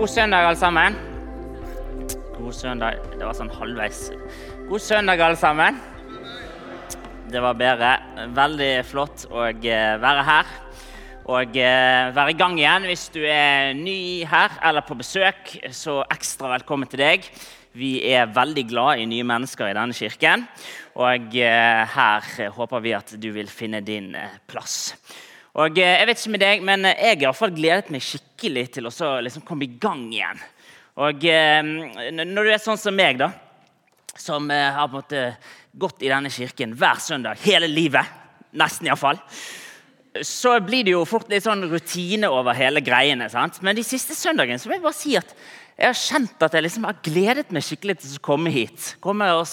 God søndag, alle sammen. God søndag. Det var sånn halvveis. God søndag, alle sammen. Det var bedre. Veldig flott å eh, være her. Og eh, være i gang igjen. Hvis du er ny her eller på besøk, så ekstra velkommen til deg. Vi er veldig glad i nye mennesker i denne kirken. Og eh, her håper vi at du vil finne din plass. Og eh, jeg vet ikke med deg, men jeg har i hvert fall gledet meg skikkelig til å liksom komme i gang igjen. Og eh, Når du er sånn som meg, da, som eh, har på en måte gått i denne kirken hver søndag hele livet, nesten iallfall, så blir det jo fort litt sånn rutine over hele greiene. sant? Men de siste søndagene så vil jeg bare si at jeg har kjent at jeg liksom har gledet meg skikkelig til å komme hit. Komme og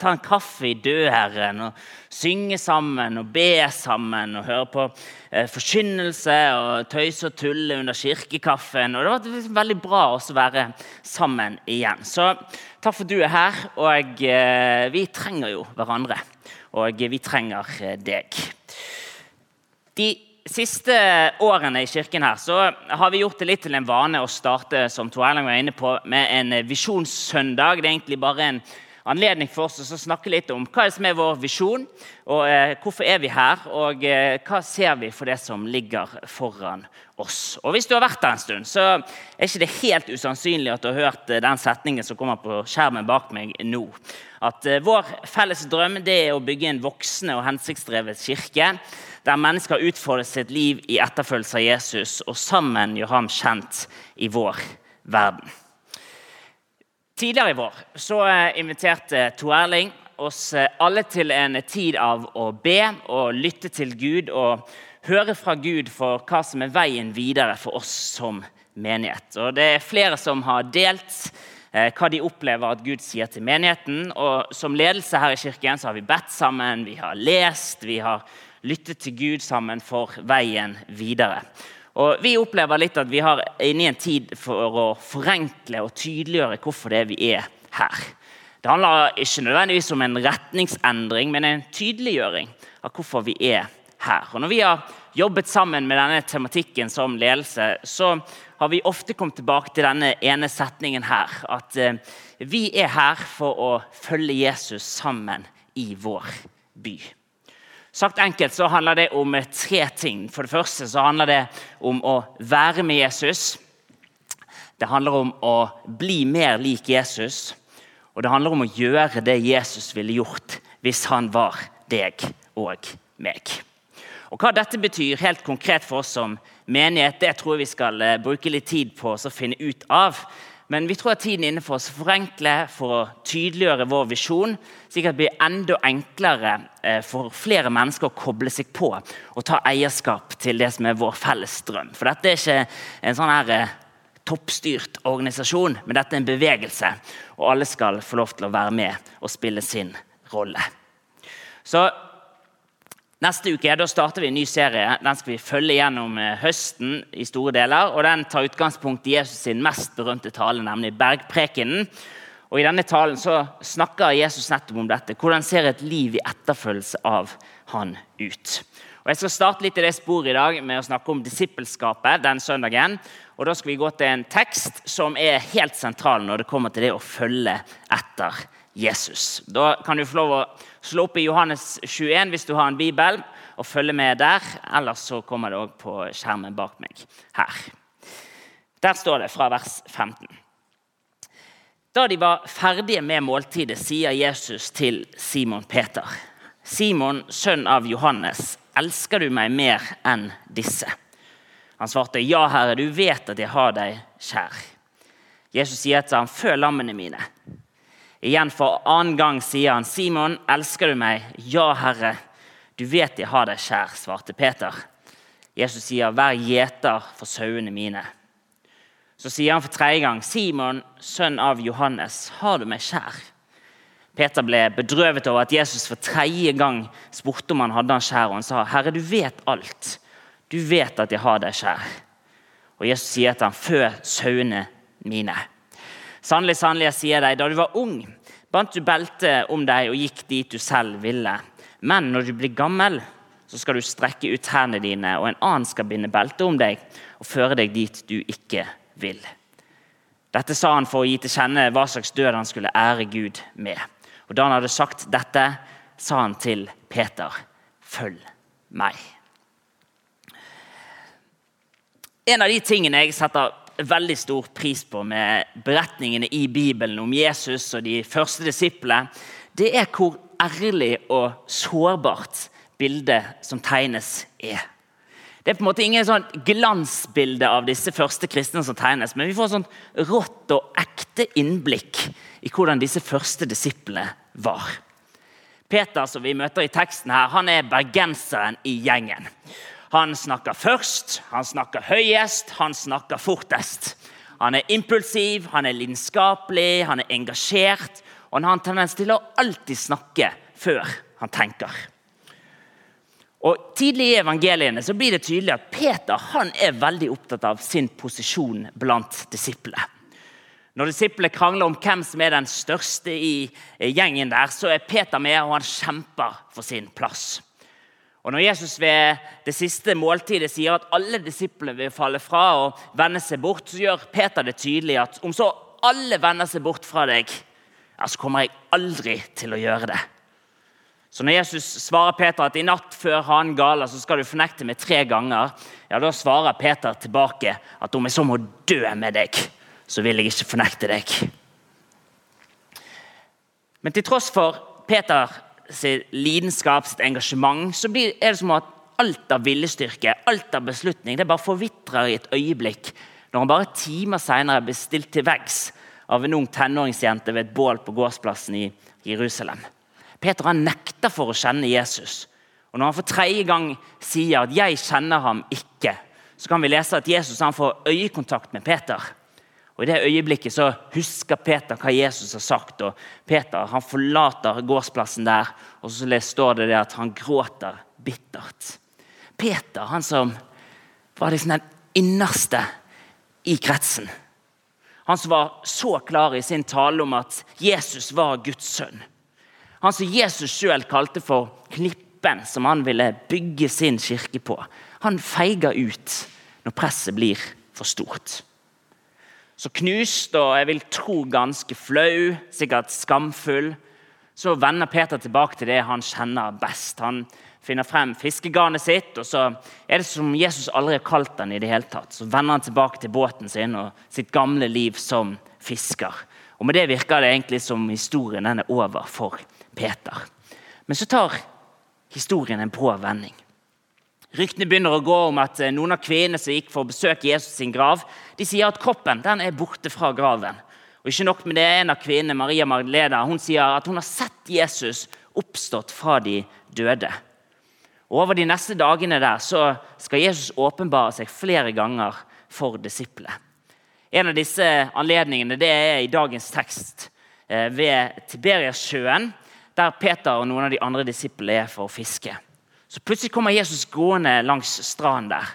Ta en kaffe i Dødherren, og synge sammen og be sammen. Og høre på eh, forkynnelse og tøyse og tulle under kirkekaffen. Og Det var liksom veldig bra å være sammen igjen. Så takk for at du er her. Og eh, vi trenger jo hverandre. Og vi trenger eh, deg. De siste årene i kirken her, så har vi gjort det litt til en vane å starte som Erling var inne på, med en visjonssøndag. Det er egentlig bare en anledning for oss å snakke litt om hva som er vår visjon, og eh, hvorfor er vi her, og eh, hva ser vi for det som ligger foran oss. Og Hvis du har vært der en stund, så er ikke det helt usannsynlig at du har hørt eh, den setningen som kommer på skjermen bak meg nå. At eh, Vår felles drøm det er å bygge en voksende og hensiktsdrevet kirke der mennesker utfordrer sitt liv i etterfølgelse av Jesus og sammen gjør ham kjent i vår verden. Tidligere i vår så eh, inviterte Tor Erling oss eh, alle til en tid av å be og lytte til Gud og høre fra Gud for hva som er veien videre for oss som menighet. Og Det er flere som har delt eh, hva de opplever at Gud sier til menigheten. Og Som ledelse her i kirken så har vi bedt sammen, vi har lest, vi har lytte til Gud sammen for veien videre. Og Vi opplever litt at vi har inne i en tid for å forenkle og tydeliggjøre hvorfor det er vi er her. Det handler ikke nødvendigvis om en retningsendring, men en tydeliggjøring av hvorfor vi er her. Og Når vi har jobbet sammen med denne tematikken som ledelse, så har vi ofte kommet tilbake til denne ene setningen her. At eh, vi er her for å følge Jesus sammen i vår by. Sagt enkelt så handler det om tre ting. For det første så handler det om å være med Jesus. Det handler om å bli mer lik Jesus. Og det handler om å gjøre det Jesus ville gjort hvis han var deg og meg. Og Hva dette betyr helt konkret for oss som menighet, det tror jeg vi skal eh, bruke litt tid på å finne ut av. Men vi tror at tiden er inne for å forenkle, for å tydeliggjøre vår visjon, slik at det blir enda enklere eh, for flere mennesker å koble seg på og ta eierskap til det som er vår felles drøm. For dette er ikke en sånn her eh, toppstyrt organisasjon, men dette er en bevegelse. Og alle skal få lov til å være med og spille sin rolle. Så Neste uke da starter vi en ny serie. Den skal vi følge gjennom eh, høsten. i store deler, og Den tar utgangspunkt i Jesus sin mest berømte tale, nemlig Bergprekenen. Og I denne talen så snakker Jesus nettopp om dette. Hvordan ser et liv i etterfølgelse av han ut? Og Jeg skal starte litt i det sporet i dag med å snakke om disippelskapet den søndagen. Og Da skal vi gå til en tekst som er helt sentral når det kommer til det å følge etter Jesus. Da kan du få lov å slå opp i Johannes 21 hvis du har en bibel, og følge med der. Ellers så kommer det òg på skjermen bak meg her. Der står det fra vers 15. Da de var ferdige med måltidet, sier Jesus til Simon Peter.: Simon, sønn av Johannes, elsker du meg mer enn disse? Han svarte, Ja, Herre, du vet at jeg har deg kjær. Jesus sier til ham, Før lammene mine. Igjen for annen gang sier han, 'Simon, elsker du meg?' 'Ja, Herre, du vet jeg har deg kjær', svarte Peter. Jesus sier, 'Vær gjeter for sauene mine'. Så sier han for tredje gang, 'Simon, sønn av Johannes, har du meg kjær?' Peter ble bedrøvet over at Jesus for tredje gang spurte om han hadde han kjær, og han sa, 'Herre, du vet alt. Du vet at jeg har deg kjær.' Og Jesus sier til ham, 'Fø sauene mine.' Sannelig, sannelig, jeg sier deg, da du var ung, bandt du beltet om deg og gikk dit du selv ville. Men når du blir gammel, så skal du strekke ut hendene dine, og en annen skal binde beltet om deg og føre deg dit du ikke vil. Dette sa han for å gi til kjenne hva slags død han skulle ære Gud med. Og Da han hadde sagt dette, sa han til Peter, 'Følg meg'. En av de tingene jeg setter veldig stor pris på med beretningene i Bibelen om Jesus og de første disiplene, det er hvor ærlig og sårbart bildet som tegnes, er. Det er på en måte ingen sånn glansbilde av disse første kristne som tegnes, men vi får sånn rått og ekte innblikk i hvordan disse første disiplene var. Peter, som vi møter i teksten her, han er bergenseren i gjengen. Han snakker først, han snakker høyest, han snakker fortest. Han er impulsiv, han er lidenskapelig, han er engasjert. Og han har en tendens til å alltid snakke før han tenker. Og Tidlig i evangeliene så blir det tydelig at Peter han er veldig opptatt av sin posisjon blant disiplene. Når disiplene krangler om hvem som er den største i gjengen, der, så er Peter med, og han kjemper for sin plass. Og Når Jesus ved det siste måltidet sier at alle disiplene vil falle fra og vende seg bort, så gjør Peter det tydelig at om så alle vender seg bort fra deg, ja, så kommer jeg aldri til å gjøre det. Så når Jesus svarer Peter at i natt før hanen galer så skal du fornekte meg tre ganger, ja, da svarer Peter tilbake at om jeg så må dø med deg, så vil jeg ikke fornekte deg. Men til tross for Peters lidenskap, sitt engasjement, så er det som at alt av viljestyrke, alt av beslutning, det bare forvitrer i et øyeblikk når han bare timer senere blir stilt til veggs av en ung tenåringsjente ved et bål på gårdsplassen i Jerusalem. Peter han nekter for å kjenne Jesus. Og Når han for tredje gang sier at 'jeg kjenner ham ikke', så kan vi lese at Jesus han får øyekontakt med Peter. Og I det øyeblikket så husker Peter hva Jesus har sagt. og Peter han forlater gårdsplassen der, og så står det, der at han gråter bittert. Peter, han som var liksom den innerste i kretsen. Han som var så klar i sin tale om at Jesus var Guds sønn. Han som Jesus sjøl kalte for klippen som han ville bygge sin kirke på. Han feiger ut når presset blir for stort. Så knust og jeg vil tro ganske flau, sikkert skamfull, så vender Peter tilbake til det han kjenner best. Han finner frem fiskegarnet sitt, og så er det som Jesus aldri har kalt den i det hele tatt. Så vender han tilbake til båten sin og sitt gamle liv som fisker. Og Med det virker det egentlig som historien er over for Peter. Men så tar historien en brå vending. Ryktene begynner å gå om at eh, noen av kvinnene som gikk for å besøke Jesus sin grav, de sier at kroppen den er borte fra graven. Og ikke nok med det, En av kvinnene, Maria Magdalena, hun sier at hun har sett Jesus oppstått fra de døde. Og Over de neste dagene der så skal Jesus åpenbare seg flere ganger for disiplene. En av disse anledningene det er i dagens tekst eh, ved Tiberiasjøen, der Peter og noen av de andre disiplene er for å fiske. Så Plutselig kommer Jesus gående langs stranden der.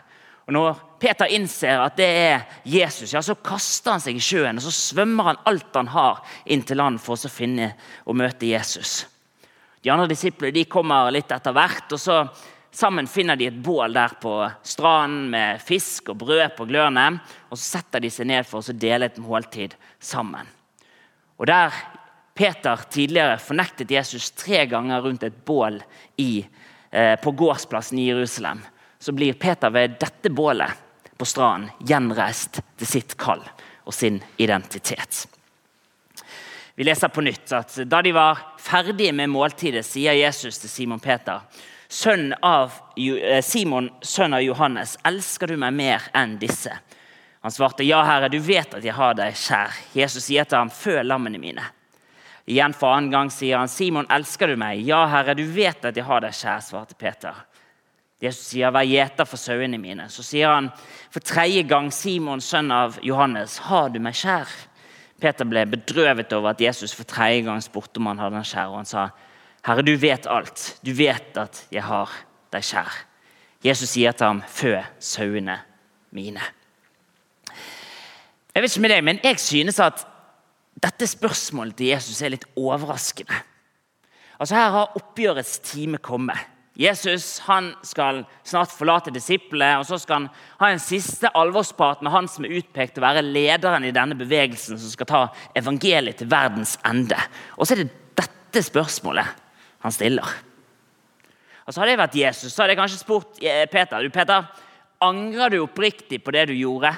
Og Når Peter innser at det er Jesus, ja, så kaster han seg i sjøen og så svømmer han alt han har, inn til land for å finne og møte Jesus. De andre disiplene de kommer litt etter hvert. og så Sammen finner de et bål der på stranden med fisk og brød på glørne. og Så setter de seg ned for å dele et måltid sammen. Og Der Peter tidligere fornektet Jesus tre ganger rundt et bål i, på gårdsplassen i Jerusalem, så blir Peter ved dette bålet på stranden gjenreist til sitt kall og sin identitet. Vi leser på nytt at Da de var ferdige med måltidet, sier Jesus til Simon Peter.: Sønn av, eh, Simon, sønn av Johannes, elsker du meg mer enn disse? Han svarte, ja, Herre, du vet at jeg har deg kjær. Jesus sier til ham, «Føl lammene mine. Igjen for annen gang sier han, 'Simon, elsker du meg?' 'Ja, Herre, du vet at jeg har deg kjær', svarte Peter. Jesus sier, 'Vær gjeter for sauene mine'. Så sier han for tredje gang, 'Simon, sønn av Johannes, har du meg kjær?' Peter ble bedrøvet over at Jesus for tredje gang spurte om han hadde en kjær. Og han sa, 'Herre, du vet alt. Du vet at jeg har deg kjær.' Jesus sier til ham, 'Fø sauene mine'. Jeg vet ikke med deg, men jeg synes at dette spørsmålet til Jesus er litt overraskende. Altså Her har oppgjørets time kommet. Jesus han skal snart forlate disiplene, og så skal han ha en siste alvorsprat med han som er utpekt til å være lederen i denne bevegelsen som skal ta evangeliet til verdens ende. Og så er det dette spørsmålet han stiller. Altså Hadde jeg vært Jesus, så hadde jeg kanskje spurt eh, Peter du Peter, angrer du oppriktig på det du gjorde.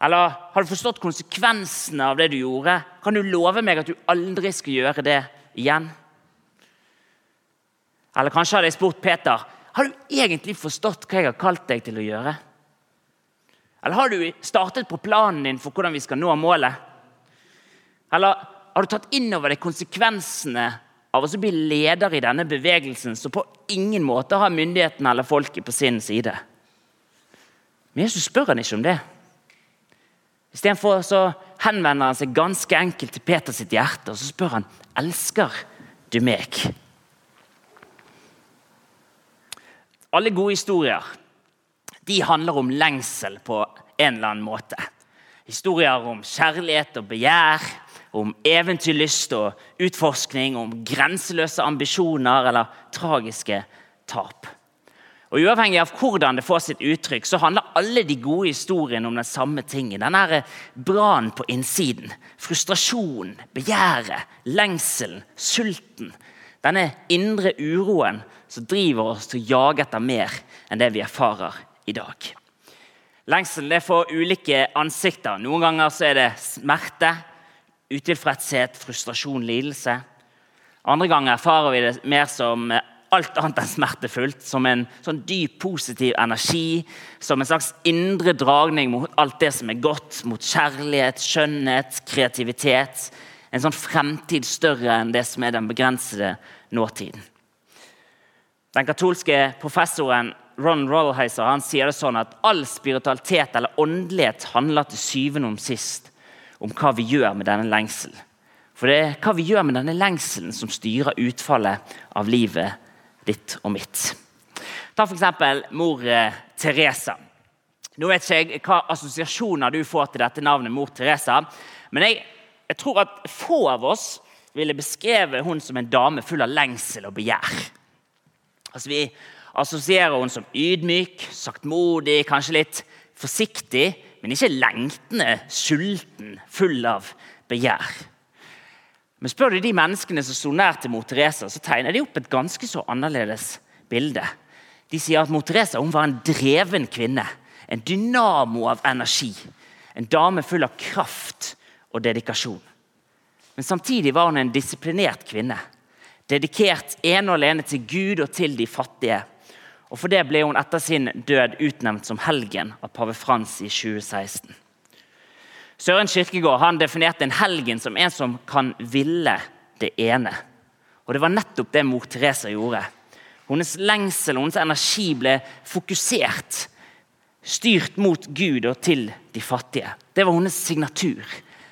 Eller har du forstått konsekvensene av det du gjorde? Kan du love meg at du aldri skal gjøre det igjen? Eller kanskje hadde jeg spurt Peter har du egentlig forstått hva jeg har kalt deg til å gjøre. Eller har du startet på planen din for hvordan vi skal nå målet? Eller har du tatt inn over deg konsekvensene av å bli leder i denne bevegelsen, som på ingen måte har myndigheten eller folket på sin side? Men Jesus spør han ikke om det. Istedenfor så henvender han seg ganske enkelt til Peters hjerte og så spør han, elsker du meg. Alle gode historier de handler om lengsel på en eller annen måte. Historier om kjærlighet og begjær, om eventyrlyst og utforskning, om grenseløse ambisjoner eller tragiske tap. Og Uavhengig av hvordan det får sitt uttrykk, så handler alle de gode historiene om den samme tingen. Denne brannen på innsiden. Frustrasjonen, begjæret, lengselen, sulten. Denne indre uroen som driver oss til å jage etter mer enn det vi erfarer i dag. Lengselen det får ulike ansikter. Noen ganger er det smerte, utilfredshet, frustrasjon, lidelse. Andre ganger erfarer vi det mer som alt annet enn smertefullt. Som en sånn dyp, positiv energi. Som en slags indre dragning mot alt det som er godt. Mot kjærlighet, skjønnhet, kreativitet. En sånn fremtid større enn det som er den begrensede nåtiden. Den katolske professoren Ron Rollheiser han sier det sånn at all spiritualitet eller åndelighet handler til syvende om sist om hva vi gjør med denne lengselen. For det er hva vi gjør med denne lengselen, som styrer utfallet av livet ditt og mitt. Ta f.eks. mor eh, Teresa. Nå vet ikke jeg hva assosiasjoner du får til dette navnet, mor Teresa. Men jeg, jeg tror at få av oss ville beskrevet hun som en dame full av lengsel og begjær. Altså, vi assosierer henne som ydmyk, saktmodig, kanskje litt forsiktig, men ikke lengtende, sulten, full av begjær. Men spør du de menneskene som sto nær til mor Teresa, så tegner de opp et ganske så annerledes bilde. De sier at mor Teresa var en dreven kvinne. En dynamo av energi. En dame full av kraft og dedikasjon. Men samtidig var hun en disiplinert kvinne. Dedikert ene og alene til Gud og til de fattige. Og For det ble hun etter sin død utnevnt som helgen av pave Frans i 2016. Søren Kirkegård han definerte en helgen som en som kan ville det ene. Og Det var nettopp det mor Teresa gjorde. Hennes lengsel og hennes energi ble fokusert, styrt mot Gud og til de fattige. Det var hennes signatur.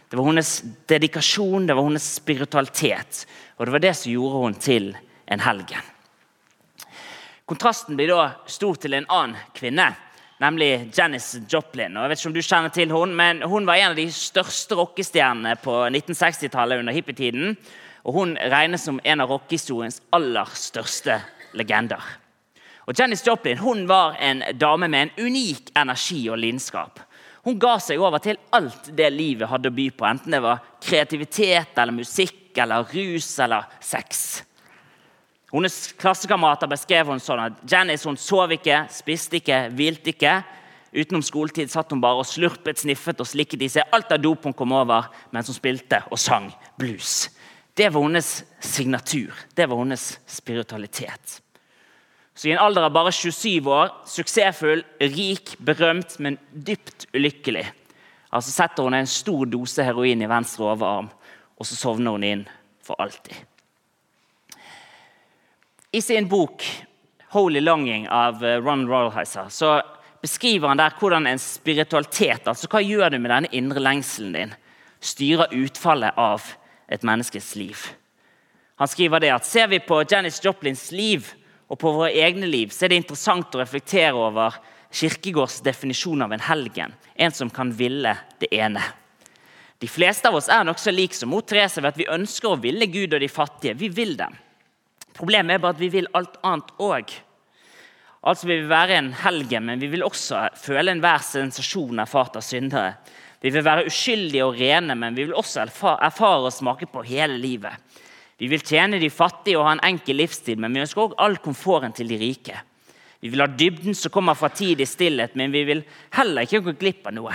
Det var hennes dedikasjon, det var hennes spiritualitet. Og det var det som gjorde hun til en helgen. Kontrasten blir da stor til en annen kvinne, nemlig Janis Joplin. Og jeg vet ikke om du kjenner til Hun men hun var en av de største rockestjernene på 1960-tallet under hippietiden. Og hun regnes som en av rockehistoriens aller største legender. Og Janis Joplin hun var en dame med en unik energi og lidenskap. Hun ga seg over til alt det livet hadde å by på, enten det var kreativitet eller musikk eller rus eller sex. Hennes klassekamerater beskrev henne sånn at Janice hun sov ikke, spiste ikke, hvilte ikke. Utenom skoletid satt hun bare og slurpet, sniffet og slikket i seg alt av dop hun kom over mens hun spilte og sang blues. Det var hennes signatur. Det var hennes spiritualitet. Så I en alder av bare 27 år, suksessfull, rik, berømt, men dypt ulykkelig, altså setter hun en stor dose heroin i venstre overarm, og så sovner hun inn for alltid. I sin bok 'Holy Longing' av eh, Ron Rollheiser så beskriver han der hvordan en spiritualitet, altså hva gjør du med denne indre lengselen din, styrer utfallet av et menneskes liv. Han skriver det at Ser vi på Janis Joplins liv, og på våre egne liv så er det interessant å reflektere over Kirkegårds definisjon av en helgen. En som kan ville det ene. De fleste av oss er nokså like som mot Therese ved at vi ønsker å ville Gud og de fattige. Vi vil dem. Problemet er bare at vi vil alt annet òg. Altså Vi vil være en helgen, men vi vil også føle enhver sensasjon erfart av syndere. Vi vil være uskyldige og rene, men vi vil også erfare og smake på hele livet. Vi vil tjene de fattige og ha en enkel livsstil, men vi ønsker også all komforten til de rike. Vi vil ha dybden som kommer fra tid i stillhet, men vi vil heller ikke gå glipp av noe.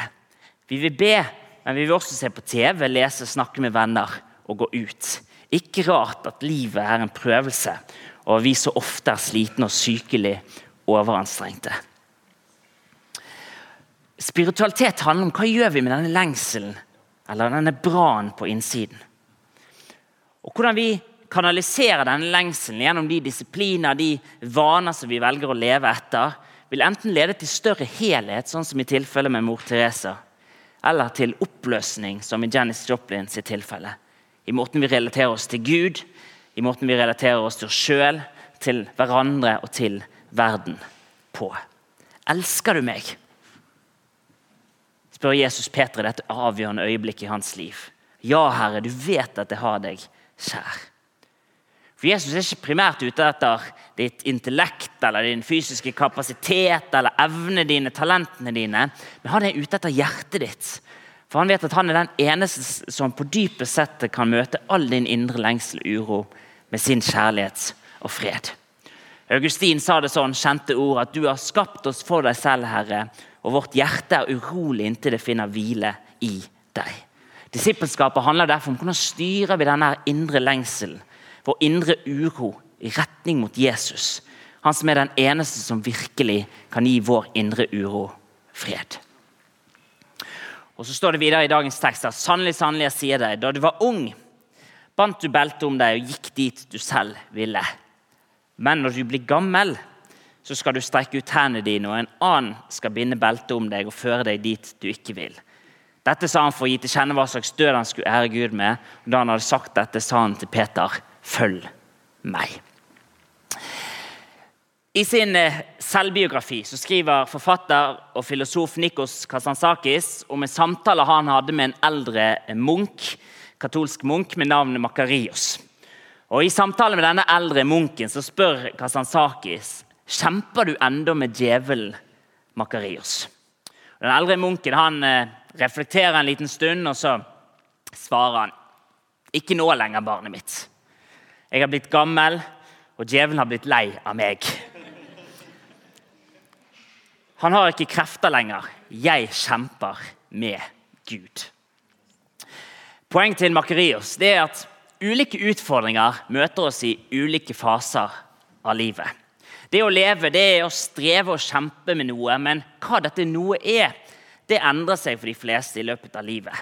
Vi vil be, men vi vil også se på TV, lese, snakke med venner og gå ut. Ikke rart at livet er en prøvelse, og vi så ofte er slitne og sykelig overanstrengte. Spiritualitet handler om hva gjør vi med denne lengselen eller denne brannen på innsiden. Og Hvordan vi kanaliserer denne lengselen gjennom de disipliner de vaner som vi velger å leve etter, vil enten lede til større helhet, sånn som i tilfellet med mor Teresa, eller til oppløsning, som i Janis sitt tilfelle. I måten vi relaterer oss til Gud, i måten vi relaterer oss til oss sjøl, til hverandre og til verden på. Elsker du meg? spør Jesus Peter i dette avgjørende øyeblikket i hans liv. Ja, Herre, du vet at jeg har deg kjær. For Jesus er ikke primært ute etter ditt intellekt eller din fysiske kapasitet eller evnene dine, talentene dine, men han er ute etter hjertet ditt. For han vet at han er den eneste som på dypet sett kan møte all din indre lengsel og uro med sin kjærlighet og fred. Augustin sa det sånn, kjente ord, at du har skapt oss for deg selv, Herre, og vårt hjerte er urolig inntil det finner hvile i deg. Disippelskapet handler derfor om hvordan styrer vi denne indre lengselen, vår indre uro, i retning mot Jesus. Han som er den eneste som virkelig kan gi vår indre uro fred. Og Så står det videre i dagens tekst at sannelig, sannelig, jeg sier deg, da du var ung, bandt du beltet om deg og gikk dit du selv ville. Men når du blir gammel, så skal du strekke ut hendene dine, og en annen skal binde beltet om deg og føre deg dit du ikke vil. Dette sa han for å gi til kjenne hva slags død han skulle ære Gud med. og Da han hadde sagt dette, sa han til Peter, 'Følg meg'. I sin eh, selvbiografi så skriver forfatter og filosof Nikos Kasansakis om en samtale han hadde med en eldre munk, katolsk munk med navnet Makarios. Og I samtale med denne eldre munken så spør Kasansakis kjemper du enda med djevelen Makarios. Den eldre munken han eh, reflekterer en liten stund, og så svarer han ikke nå lenger, barnet mitt. Jeg har blitt gammel, og djevelen har blitt lei av meg. Han har ikke krefter lenger. Jeg kjemper med Gud. Poenget til Makarios er at Ulike utfordringer møter oss i ulike faser av livet. Det å leve det er å streve og kjempe med noe, men hva dette noe er, det endrer seg for de fleste i løpet av livet.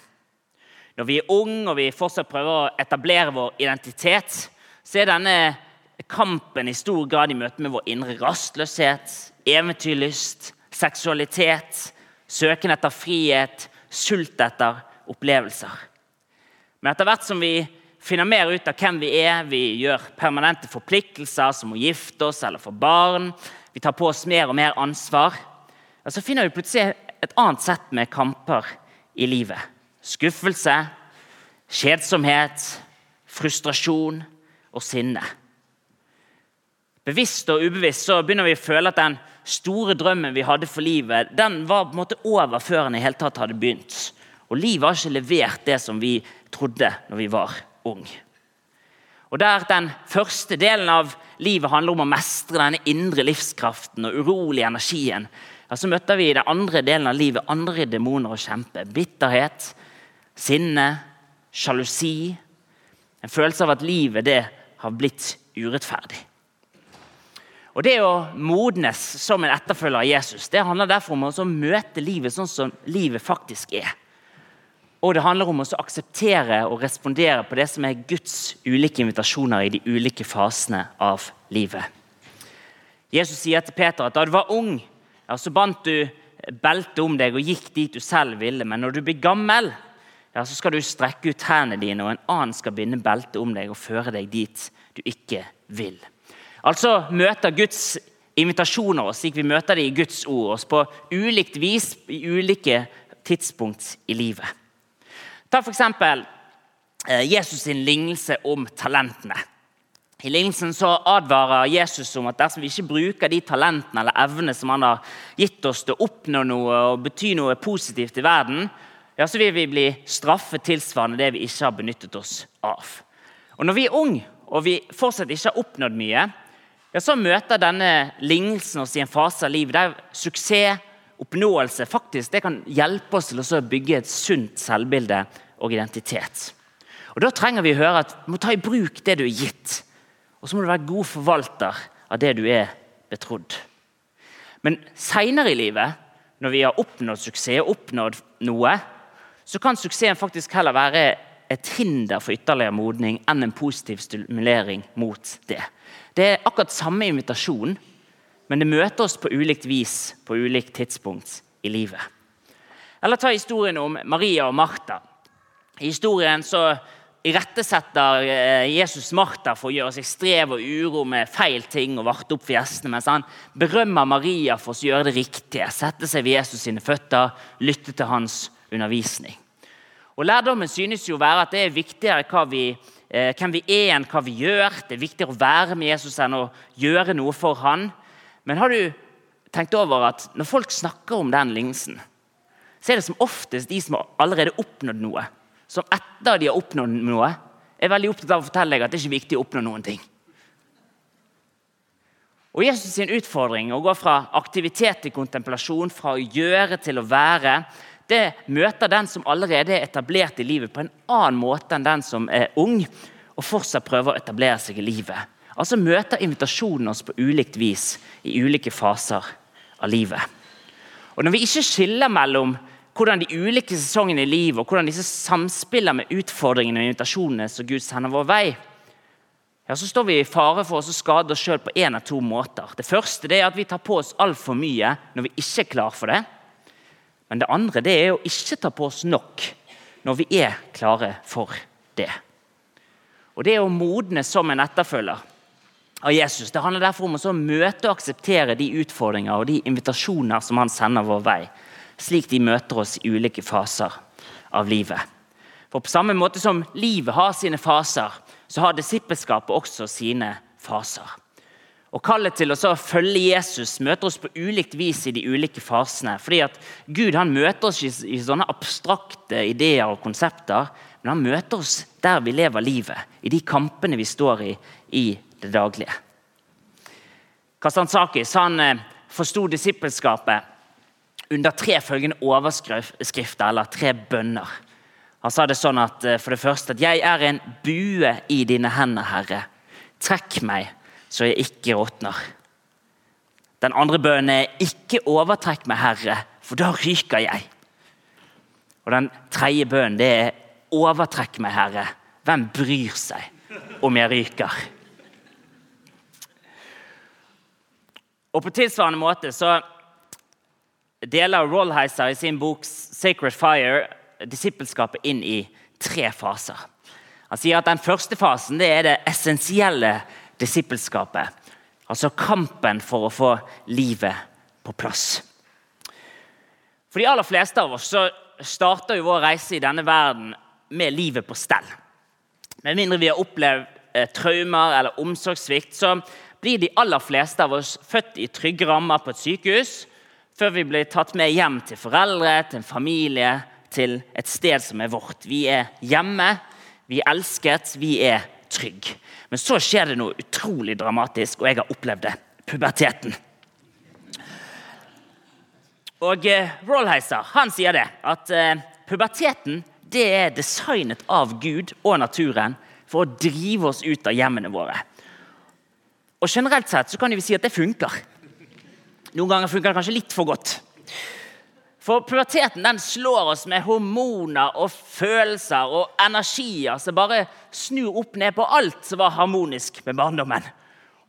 Når vi er unge og vi fortsatt prøver å etablere vår identitet, så er denne kampen i stor grad i møte med vår indre rastløshet, eventyrlyst, seksualitet, søken etter frihet, sult etter opplevelser. Men etter hvert som vi finner mer ut av hvem vi er. Vi gjør permanente forpliktelser, som å gifte oss eller få barn. Vi tar på oss mer og mer ansvar. Så finner vi plutselig et annet sett med kamper i livet. Skuffelse, kjedsomhet, frustrasjon og sinne. Bevisst og ubevisst så begynner vi å føle at den store drømmen vi hadde for livet, den var på en måte over før den i hele tatt hadde begynt. Og livet har ikke levert det som vi trodde når vi var ung. Og Der den første delen av livet handler om å mestre denne indre livskraften og urolige energien, ja, så møter vi i den andre delen av livet andre demoner å kjempe. Bitterhet, sinne, sjalusi. En følelse av at livet det har blitt urettferdig. Og Det å modnes som en etterfølger av Jesus det handler derfor om å møte livet sånn som livet faktisk er. Og det handler om å akseptere og respondere på det som er Guds ulike invitasjoner i de ulike fasene av livet. Jesus sier til Peter at da du var ung, ja, så bandt du beltet om deg og gikk dit du selv ville. Men når du blir gammel, ja, så skal du strekke ut hendene dine, og en annen skal binde beltet om deg og føre deg dit du ikke vil. Altså møter Guds invitasjoner oss slik vi møter det i Guds ord, oss på ulikt vis i ulike tidspunkt i livet. Ta f.eks. Eh, Jesus sin lignelse om talentene. I lignelsen så advarer Jesus om at dersom vi ikke bruker de talentene eller evnene som han har gitt oss til å oppnå noe og bety noe positivt i verden, ja, så vil vi bli straffet tilsvarende det vi ikke har benyttet oss av. Og Når vi er unge og vi fortsatt ikke har oppnådd mye, ja, så møter denne lignelsen oss i en fase av livet der suksess, oppnåelse, faktisk det kan hjelpe oss til å bygge et sunt selvbilde og identitet. Og Da trenger vi å høre at du må ta i bruk det du er gitt. Og så må du være god forvalter av det du er betrodd. Men seinere i livet, når vi har oppnådd suksess og oppnådd noe, så kan suksessen faktisk heller være et hinder for ytterligere modning enn en positiv stimulering mot det. Det er akkurat samme invitasjon, men det møter oss på ulikt vis på ulikt tidspunkt i livet. Eller ta historien om Maria og Martha. I historien så irettesetter eh, Jesus Martha for å gjøre seg strev og uro med feil ting og varte opp for gjestene, mens han berømmer Maria for å gjøre det riktige, sette seg ved Jesus sine føtter, lytte til hans undervisning. Og Lærdommen synes jo å være at det er viktigere hva vi, eh, hvem vi er, enn hva vi gjør. Det er viktigere å være med Jesus enn å gjøre noe for han. Men har du tenkt over at når folk snakker om den lignelsen, så er det som oftest de som har allerede oppnådd noe, som etter de har oppnådd noe, er veldig opptatt av å fortelle deg at det ikke er viktig å oppnå noen ting. Og Jesus' sin utfordring å gå fra aktivitet til kontemplasjon, fra å gjøre til å være, det møter den som allerede er etablert i livet, på en annen måte enn den som er ung og fortsatt prøver å etablere seg i livet. Altså møter invitasjonen oss på ulikt vis i ulike faser av livet. Og Når vi ikke skiller mellom hvordan de ulike sesongene i livet og hvordan disse samspiller med utfordringene og invitasjonene som Gud sender vår vei, ja, så står vi i fare for å skade oss sjøl på én av to måter. Det første er at vi tar på oss altfor mye når vi ikke er klar for det. Men det andre det er å ikke ta på oss nok når vi er klare for det. Og Det er å modne som en etterfølger av Jesus. Det handler derfor om å møte og akseptere de utfordringer og de invitasjoner som han sender vår vei slik de møter oss i ulike faser av livet. For På samme måte som livet har sine faser, så har disippelskapet også sine faser. Og Kallet til å følge Jesus møter oss på ulikt vis i de ulike fasene. fordi at Gud han møter oss i, sånne abstrakte ideer og konsepter, men han møter oss der vi lever livet, i de kampene vi står i i det daglige. Kastansakis han eh, forsto disippelskapet under tre følgende overskrifter, eller tre bønner. Han sa det sånn at eh, for det første at 'Jeg er en bue i dine hender, Herre. Trekk meg, så jeg ikke råtner.' Den andre bønnen er 'Ikke overtrekk meg, Herre, for da ryker jeg'. Og Den tredje bønnen det er 'Overtrekk meg, Herre. Hvem bryr seg om jeg ryker?' Og På tilsvarende måte så deler Rollheiser i sin bok 'Sacred Fire' disippelskapet inn i tre faser. Han sier at Den første fasen det er det essensielle disippelskapet. Altså kampen for å få livet på plass. For de aller fleste av oss så starter jo vår reise i denne verden med livet på stell. Med mindre vi har opplevd eh, traumer eller omsorgssvikt, så blir de aller fleste av oss født i trygge rammer på et sykehus før vi blir tatt med hjem til foreldre, til en familie, til et sted som er vårt. Vi er hjemme, vi er elsket, vi er trygge. Men så skjer det noe utrolig dramatisk, og jeg har opplevd det. Puberteten. Og eh, Rollheiser han sier det, at eh, puberteten det er designet av Gud og naturen for å drive oss ut av hjemmene våre. Og Generelt sett så kan vi si at det funker. Noen ganger funker det kanskje litt for godt. For puberteten den slår oss med hormoner og følelser og energier som bare snur opp ned på alt som var harmonisk med barndommen.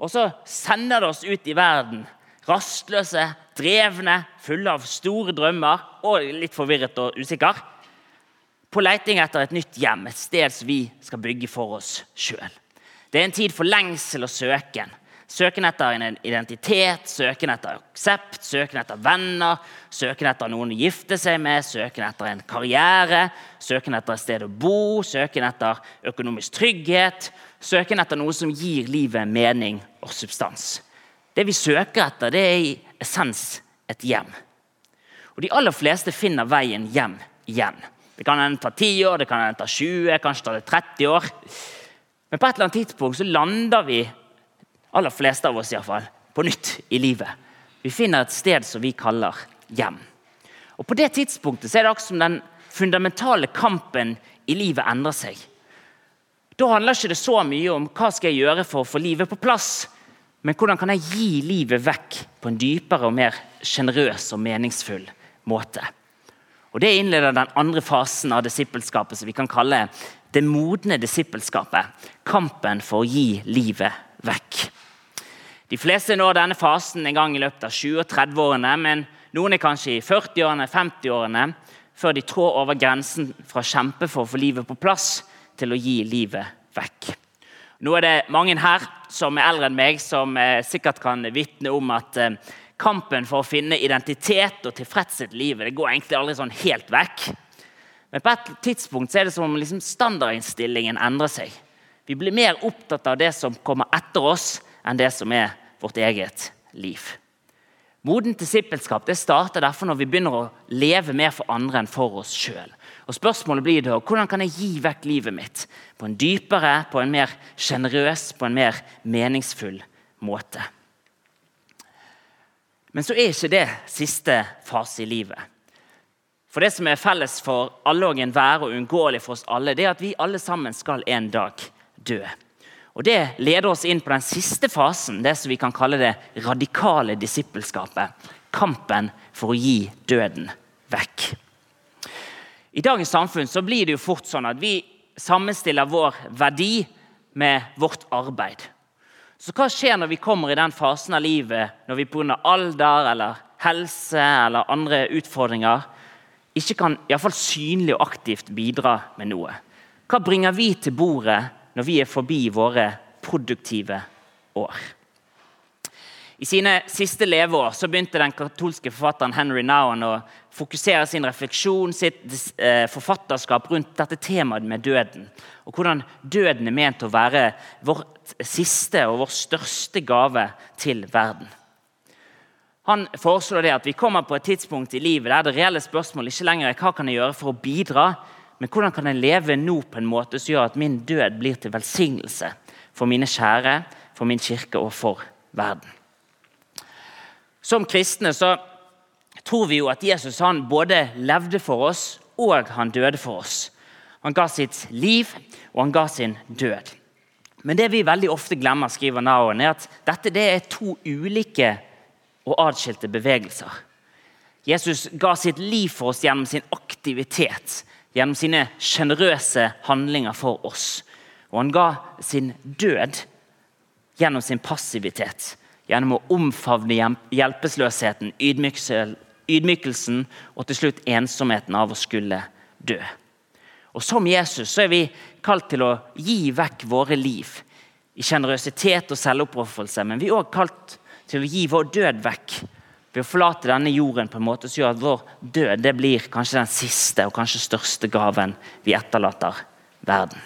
Og så sender det oss ut i verden, rastløse, drevne, fulle av store drømmer og litt forvirret og usikker. På leiting etter et nytt hjem, et sted som vi skal bygge for oss sjøl. Det er en tid for lengsel og søken. Søken etter en identitet, søken etter aksept, søken etter venner, søken etter noen å gifte seg med, søken etter en karriere, søken etter et sted å bo, søken etter økonomisk trygghet, søken etter noe som gir livet mening og substans. Det vi søker etter, det er i essens et hjem. Og De aller fleste finner veien hjem igjen. Det kan hende ta 10 år, det kan hende ta 20, kanskje ta det 30 år. Men på et eller annet tidspunkt så lander vi, aller fleste av oss i fall, på nytt i livet. Vi finner et sted som vi kaller hjem. Og På det tidspunktet så er det akkurat som den fundamentale kampen i livet endrer seg. Da handler ikke det så mye om hva skal jeg gjøre for å få livet på plass, men hvordan kan jeg gi livet vekk på en dypere og mer sjenerøs og meningsfull måte. Og Det innleder den andre fasen av disippelskapet, som vi kan kalle det modne disippelskapet. Kampen for å gi livet vekk. De fleste når denne fasen en gang i løpet av 20- og 30-årene, men noen er kanskje i 40-årene, 50-årene, før de trår over grensen fra å kjempe for å få livet på plass til å gi livet vekk. Nå er det mange her som er eldre enn meg, som eh, sikkert kan vitne om at eh, kampen for å finne identitet og tilfredshet i livet det går egentlig aldri sånn helt vekk. Men på et tidspunkt er det som om liksom standardinnstillingen endrer seg. Vi blir mer opptatt av det som kommer etter oss, enn det som er vårt eget liv. Modent disippelskap det starter derfor når vi begynner å leve mer for andre enn for oss sjøl. Spørsmålet blir da hvordan kan jeg gi vekk livet mitt på en dypere, på en mer sjenerøs, på en mer meningsfull måte. Men så er ikke det siste fase i livet. For Det som er felles for alle og enhver og uunngåelig for oss alle, det er at vi alle sammen skal en dag dø. Og Det leder oss inn på den siste fasen, det som vi kan kalle det radikale disippelskapet. Kampen for å gi døden vekk. I dagens samfunn så blir det jo fort sånn at vi sammenstiller vår verdi med vårt arbeid. Så hva skjer når vi kommer i den fasen av livet når vi pga. alder eller helse eller andre utfordringer ikke kan i fall synlig og aktivt bidra med noe? Hva bringer vi til bordet når vi er forbi våre produktive år? I sine siste leveår så begynte den katolske forfatteren Henry Nowen å fokusere sin refleksjon, sitt eh, forfatterskap rundt dette temaet med døden. Og hvordan døden er ment å være vårt siste og vår største gave til verden. Han foreslår det at vi kommer på et tidspunkt i livet der det reelle spørsmålet ikke lenger er hva kan jeg gjøre for å bidra, men hvordan kan jeg leve nå på en måte som gjør at min død blir til velsignelse for mine kjære, for min kirke og for verden. Som kristne så tror vi jo at Jesus han både levde for oss og han døde for oss. Han ga sitt liv, og han ga sin død. Men det vi veldig ofte glemmer, skriver Naon, er at dette det er to ulike og atskilte bevegelser. Jesus ga sitt liv for oss gjennom sin aktivitet, gjennom sine sjenerøse handlinger for oss. Og han ga sin død gjennom sin passivitet gjennom å omfavne hjelpeløsheten, ydmykelsen og til slutt ensomheten av å skulle dø. Og Som Jesus så er vi kalt til å gi vekk våre liv i sjenerøsitet og selvoppofrelse, men vi er også kalt til å gi vår død vekk ved å forlate denne jorden på en måte som gjør at vår død det blir kanskje den siste og kanskje største gaven vi etterlater verden.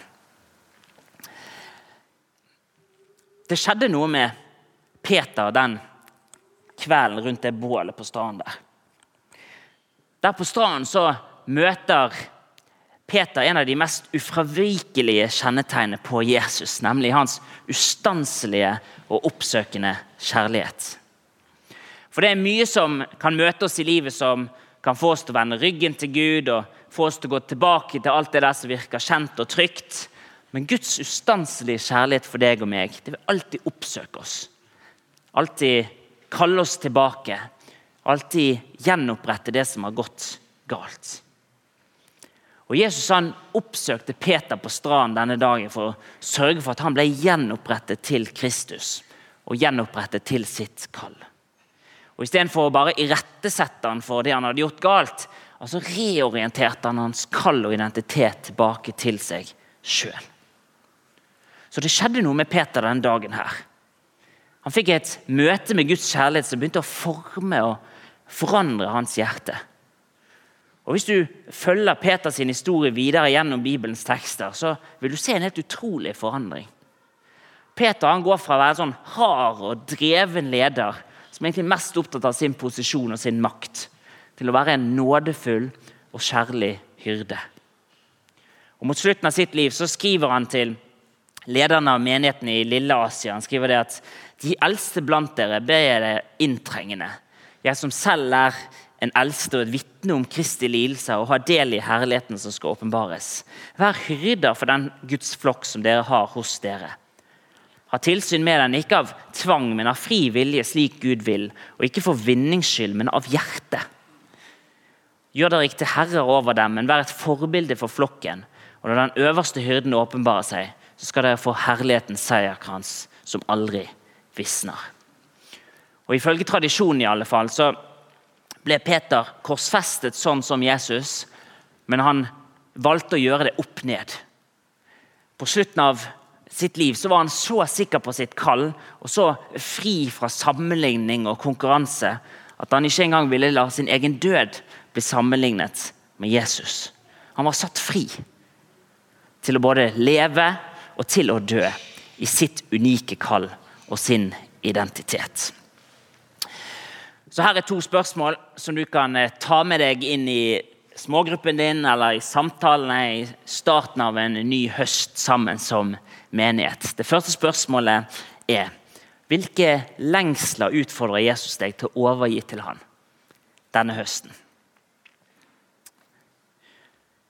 Det skjedde noe med Peter den kvelden rundt det bålet på stranden der. Der på stranden så møter Peter en av de mest ufravikelige kjennetegnene på Jesus, nemlig hans ustanselige og oppsøkende kjærlighet. For det er mye som kan møte oss i livet som kan få oss til å vende ryggen til Gud og få oss til å gå tilbake til alt det der som virker kjent og trygt. Men Guds ustanselige kjærlighet for deg og meg det vil alltid oppsøke oss alltid kalle oss tilbake. Alltid gjenopprette det som har gått galt. Og Jesus han oppsøkte Peter på stranden denne dagen for å sørge for at han ble gjenopprettet til Kristus og gjenopprettet til sitt kall. Og Istedenfor å bare irettesette han for det han hadde gjort galt, altså reorienterte han hans kall og identitet tilbake til seg sjøl. Så det skjedde noe med Peter denne dagen. her. Han fikk et møte med Guds kjærlighet som begynte å forme og forandre hans hjerte. Og Hvis du følger Peters historie videre gjennom Bibelens tekster, så vil du se en helt utrolig forandring. Peter han går fra å være sånn hard og dreven leder, som er egentlig mest opptatt av sin posisjon og sin makt, til å være en nådefull og kjærlig hyrde. Og Mot slutten av sitt liv så skriver han til lederne av menigheten i Lille Asia han skriver det at de eldste blant dere ber jeg det inntrengende. Jeg som selv er en eldste og et vitne om Kristi lidelse og har del i herligheten som skal åpenbares. Vær hyrder for den Guds flokk som dere har hos dere. Ha tilsyn med den, ikke av tvang, men av fri vilje, slik Gud vil, og ikke for vinnings skyld, men av hjerte. Gjør dere ikke til herrer over dem, men vær et forbilde for flokken. Og når den øverste hyrden åpenbarer seg, så skal dere få herlighetens seierkrans som aldri visner. Og Ifølge tradisjonen i alle fall, så ble Peter korsfestet sånn som Jesus, men han valgte å gjøre det opp ned. På slutten av sitt liv så var han så sikker på sitt kall og så fri fra sammenligning og konkurranse at han ikke engang ville la sin egen død bli sammenlignet med Jesus. Han var satt fri til å både leve og til å dø i sitt unike kall og sin identitet. Så Her er to spørsmål som du kan eh, ta med deg inn i smågruppen din eller i samtalene i starten av en ny høst sammen som menighet. Det første spørsmålet er hvilke lengsler utfordrer Jesus deg til å overgi til han denne høsten?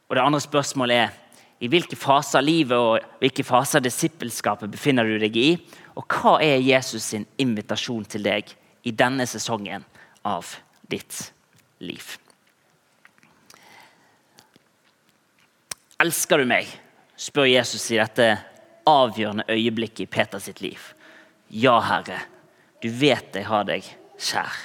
Og Det andre spørsmålet er i hvilke faser av livet og hvilke faser av disippelskapet befinner du deg i? Og hva er Jesus sin invitasjon til deg i denne sesongen av ditt liv? Elsker du meg? spør Jesus i dette avgjørende øyeblikket i Peters sitt liv. Ja, Herre, du vet jeg har deg kjær.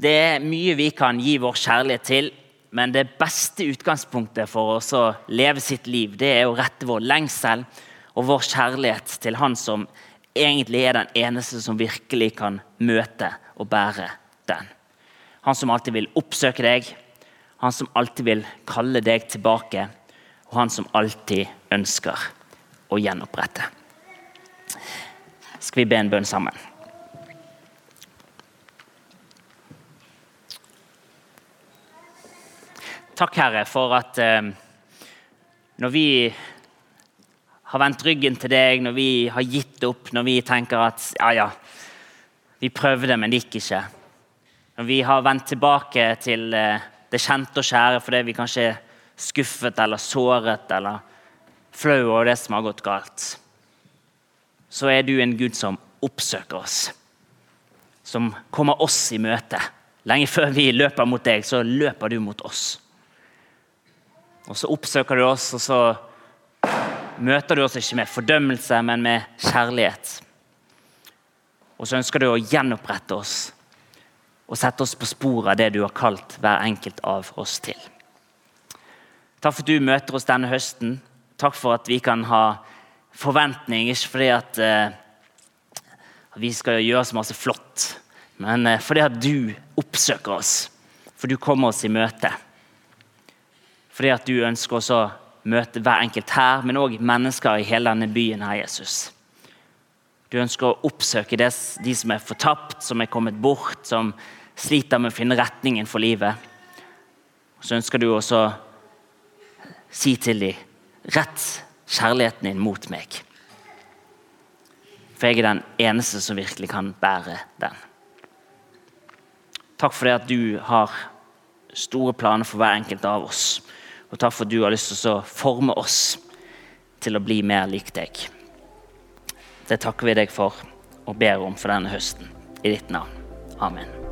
Det er mye vi kan gi vår kjærlighet til, men det beste utgangspunktet for oss å leve sitt liv, det er å rette vår lengsel og vår kjærlighet til Han som egentlig er den eneste som virkelig kan møte og bære den. Han som alltid vil oppsøke deg, han som alltid vil kalle deg tilbake, og han som alltid ønsker å gjenopprette. Skal vi be en bønn sammen? Takk, Herre, for at eh, når vi har vendt ryggen til deg, når vi har gitt opp, når vi tenker at ja, ja, vi prøvde, men det gikk ikke. Når vi har vendt tilbake til eh, det kjente og kjære fordi vi kanskje er skuffet eller såret eller flau over det som har gått galt, så er du en Gud som oppsøker oss. Som kommer oss i møte. Lenge før vi løper mot deg, så løper du mot oss. Og så oppsøker du oss, og så møter du oss ikke med fordømmelse, men med kjærlighet. Og så ønsker du å gjenopprette oss og sette oss på sporet av det du har kalt hver enkelt av oss til. Takk for at du møter oss denne høsten. Takk for at vi kan ha forventning, ikke fordi at eh, vi skal gjøre så masse flott, men eh, fordi at du oppsøker oss. For du kommer oss i møte. Fordi at du ønsker også å møte hver enkelt her, men òg mennesker i hele denne byen. her, Jesus. Du ønsker å oppsøke de som er fortapt, som er kommet bort, som sliter med å finne retningen for livet. Så ønsker du også å si til dem rett kjærligheten din mot meg. For jeg er den eneste som virkelig kan bære den. Takk for det at du har store planer for hver enkelt av oss. Og takk for at du har lyst til å forme oss til å bli mer lik deg. Det takker vi deg for og ber om for denne høsten. I ditt navn. Amen.